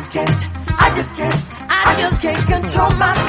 just can't, I just can't, I just can't control my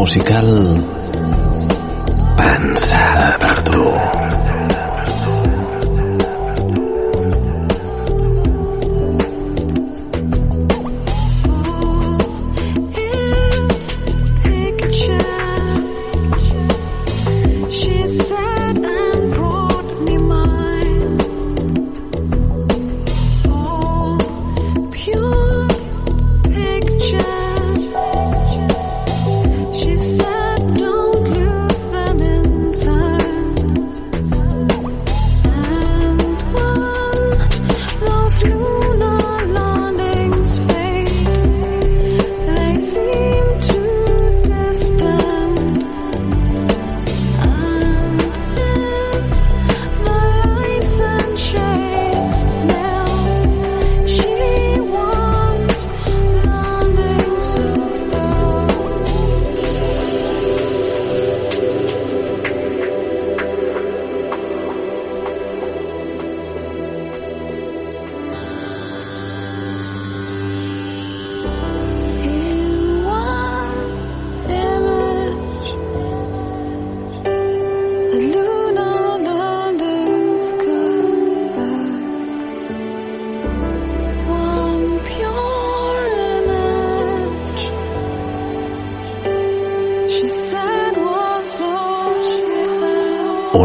musical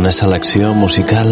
una selecció musical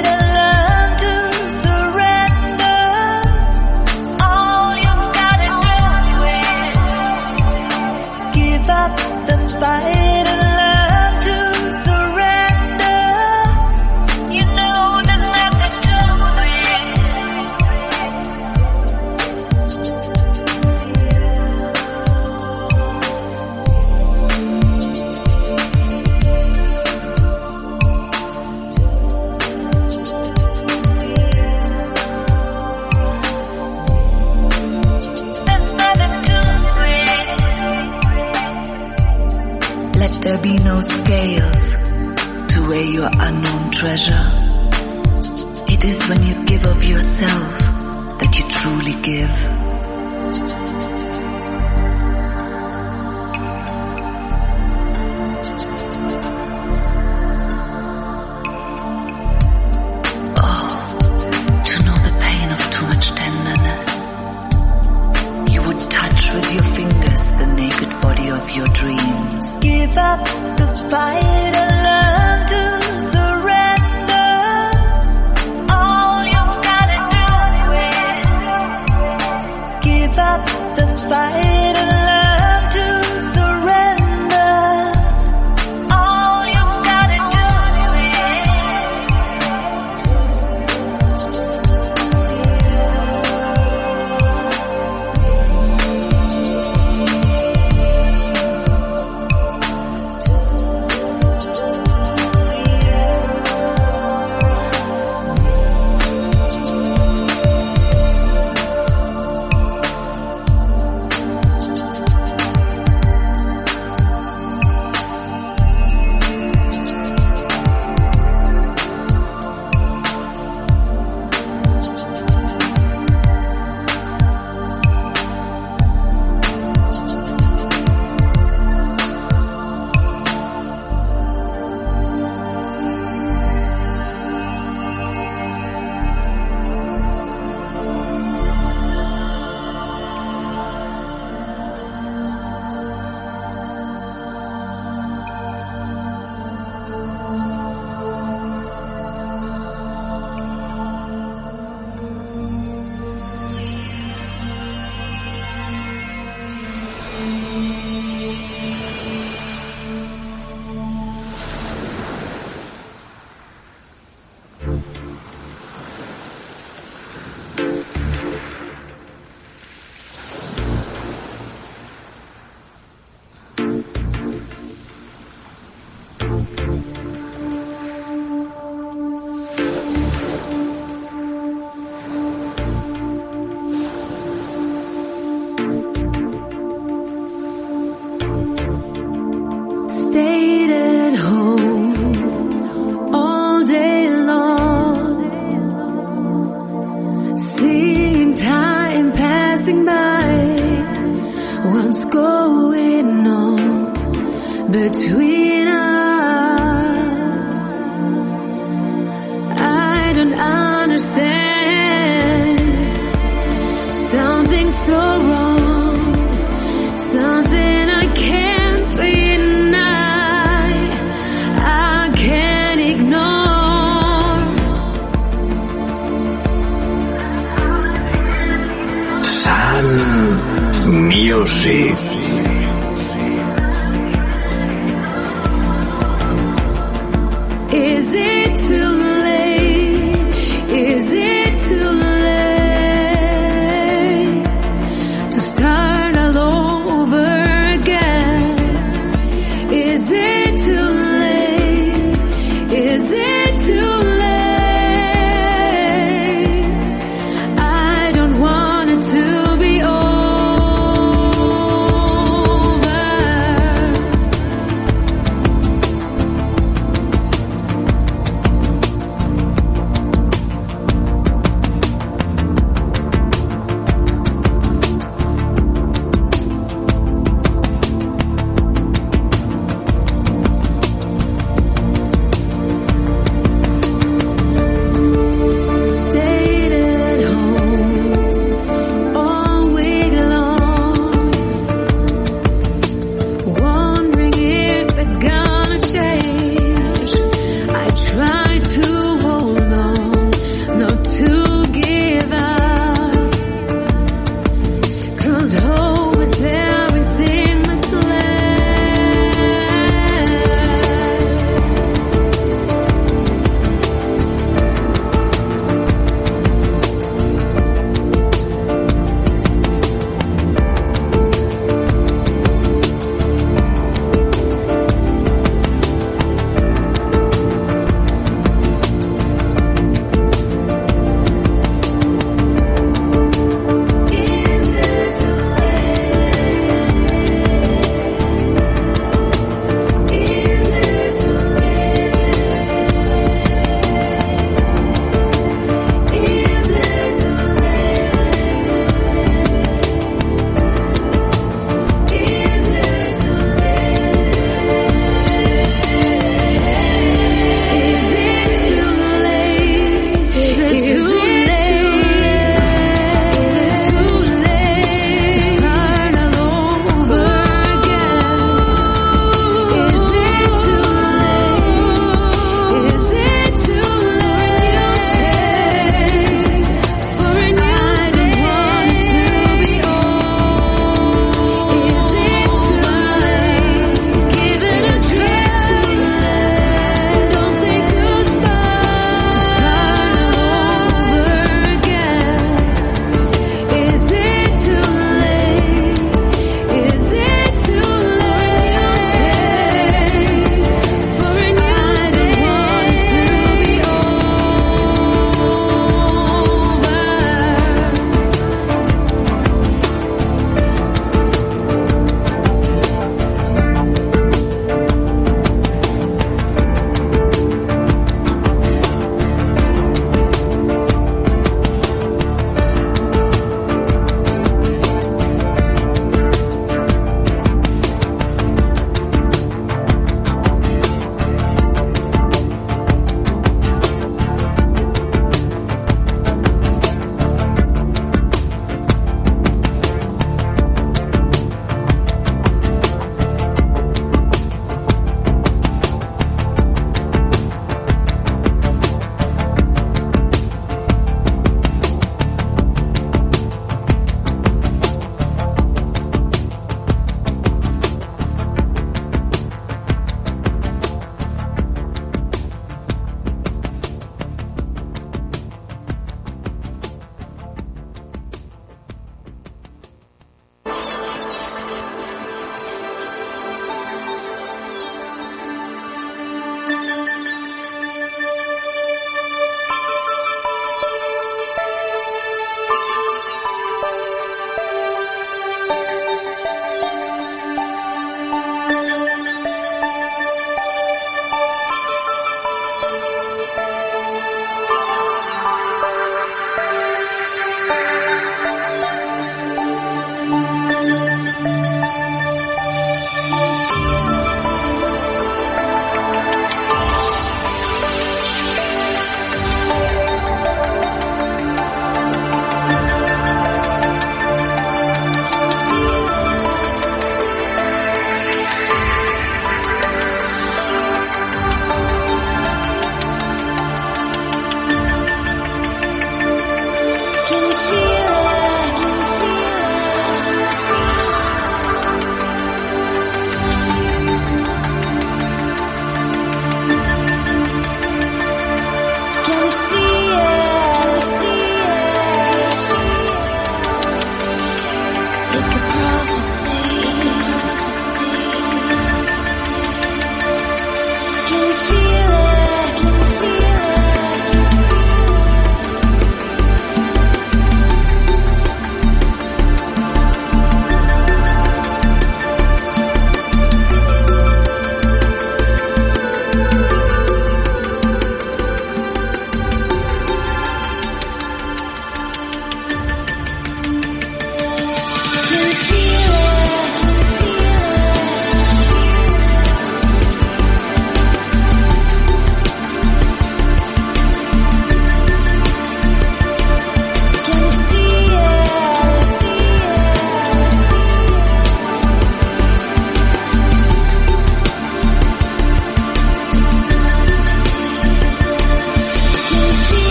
treasure. It is when you give of yourself that you truly give. Oh, to know the pain of too much tenderness. You would touch with your fingers the naked body of your dreams. Give up the fight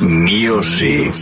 Music.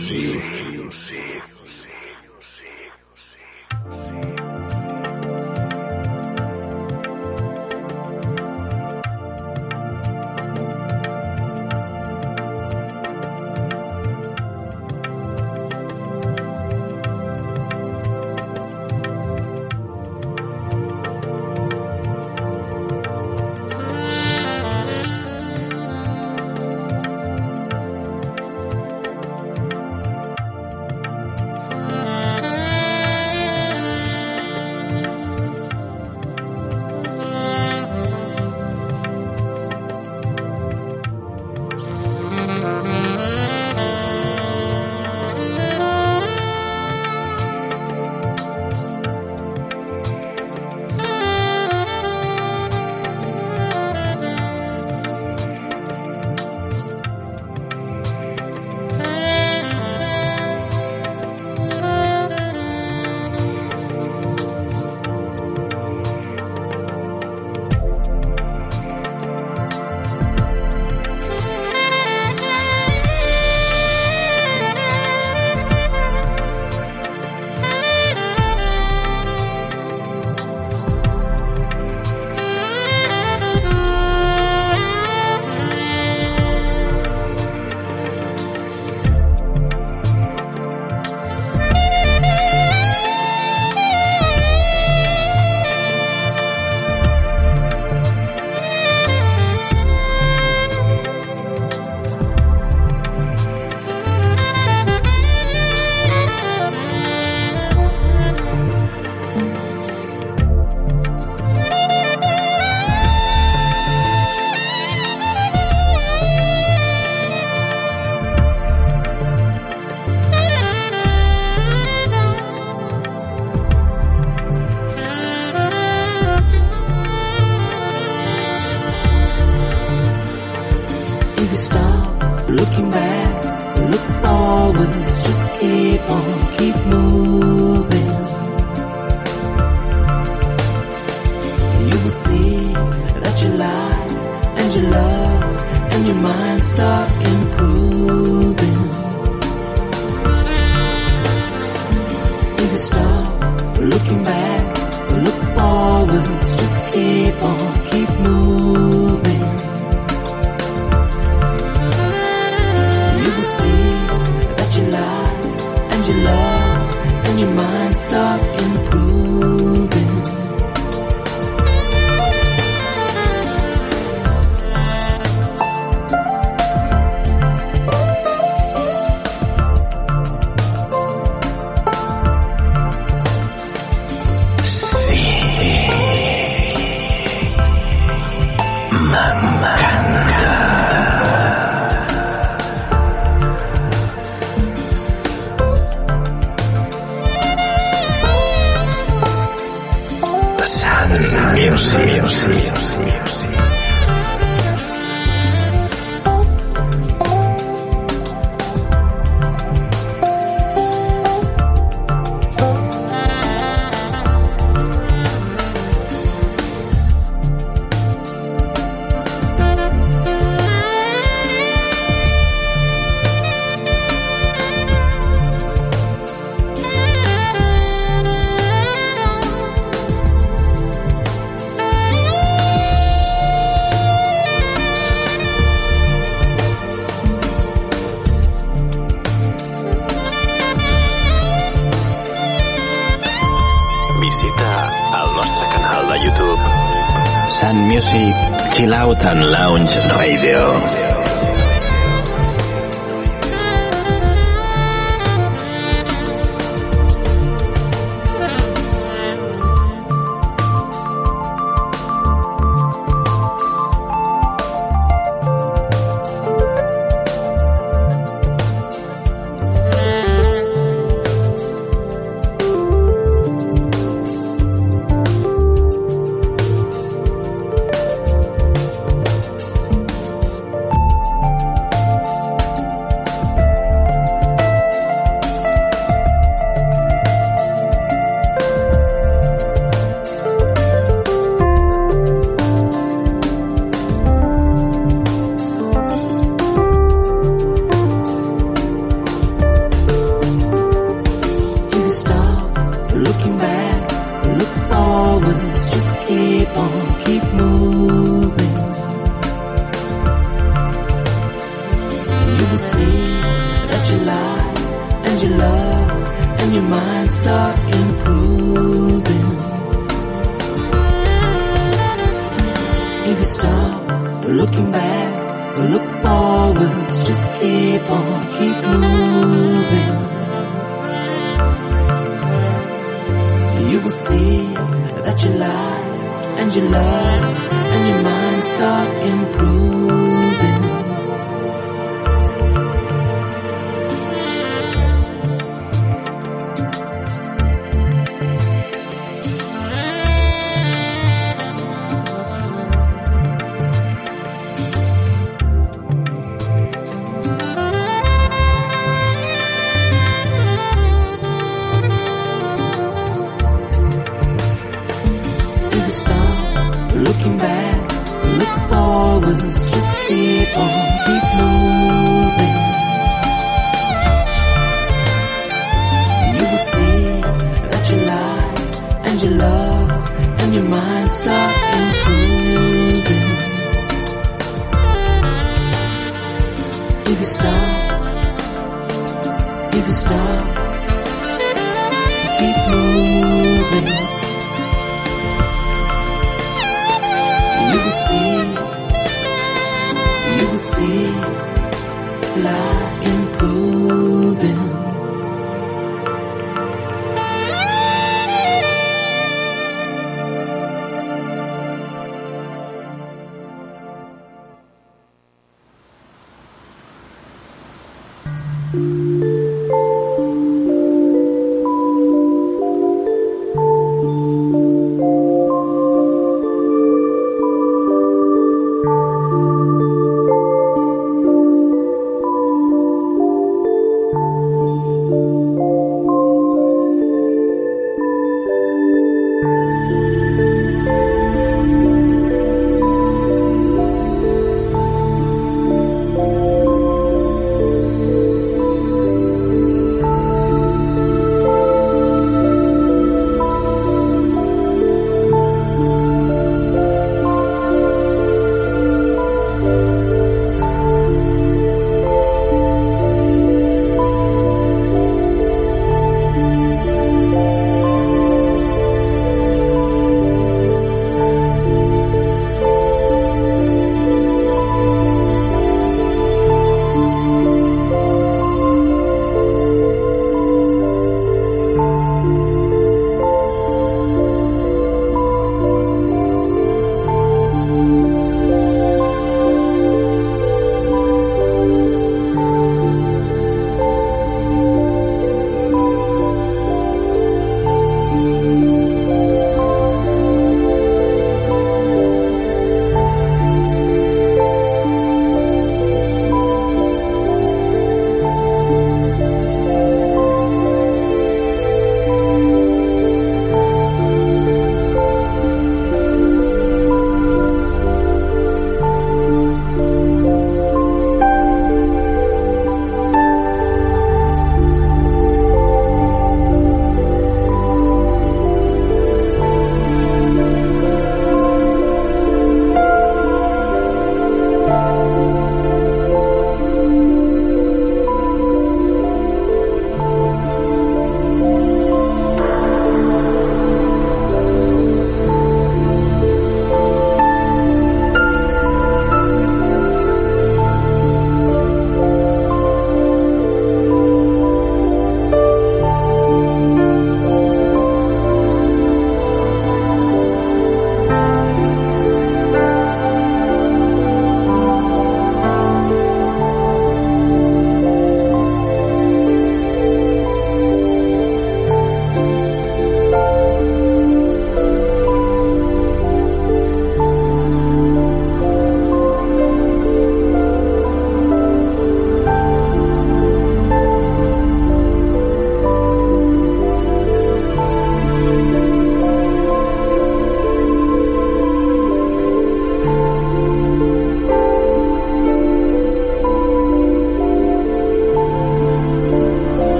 Tan Lounge Radio. that you life and you love and your mind start improving.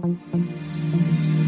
Sun Music.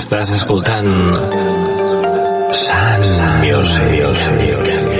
Estàs escoltant Sun Music.